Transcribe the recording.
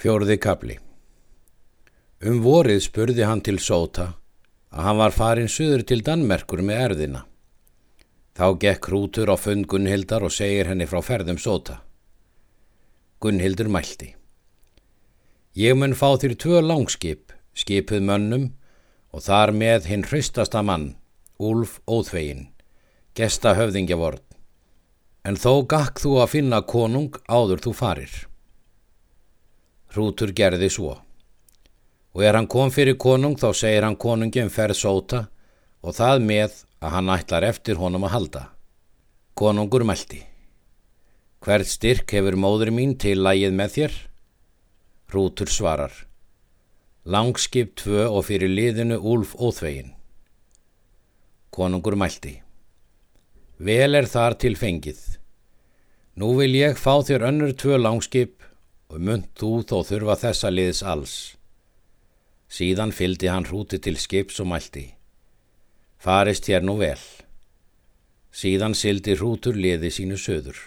Fjóruði kapli Um vorið spurði hann til Sóta að hann var farin suður til Danmerkur með erðina. Þá gekk Hrútur á fund Gunnhildar og segir henni frá ferðum Sóta. Gunnhildur mælti. Ég mun fá þér tvö langskip, skipið mönnum og þar með hinn hraustasta mann, Úlf Óþvegin, gesta höfðingjavort. En þó gakk þú að finna konung áður þú farir. Hrútur gerði svo. Og er hann kom fyrir konung þá segir hann konungi um ferð sóta og það með að hann ætlar eftir honum að halda. Konungur mælti. Hvert styrk hefur móður mín til lægið með þér? Hrútur svarar. Langskip tvö og fyrir liðinu Úlf óþvegin. Konungur mælti. Vel er þar til fengið. Nú vil ég fá þér önnur tvö langskip og mynd þú þó þurfa þessa liðs alls. Síðan fyldi hann hrúti til skips og mælti. Farist hér nú vel. Síðan sildi hrútur liði sínu söður.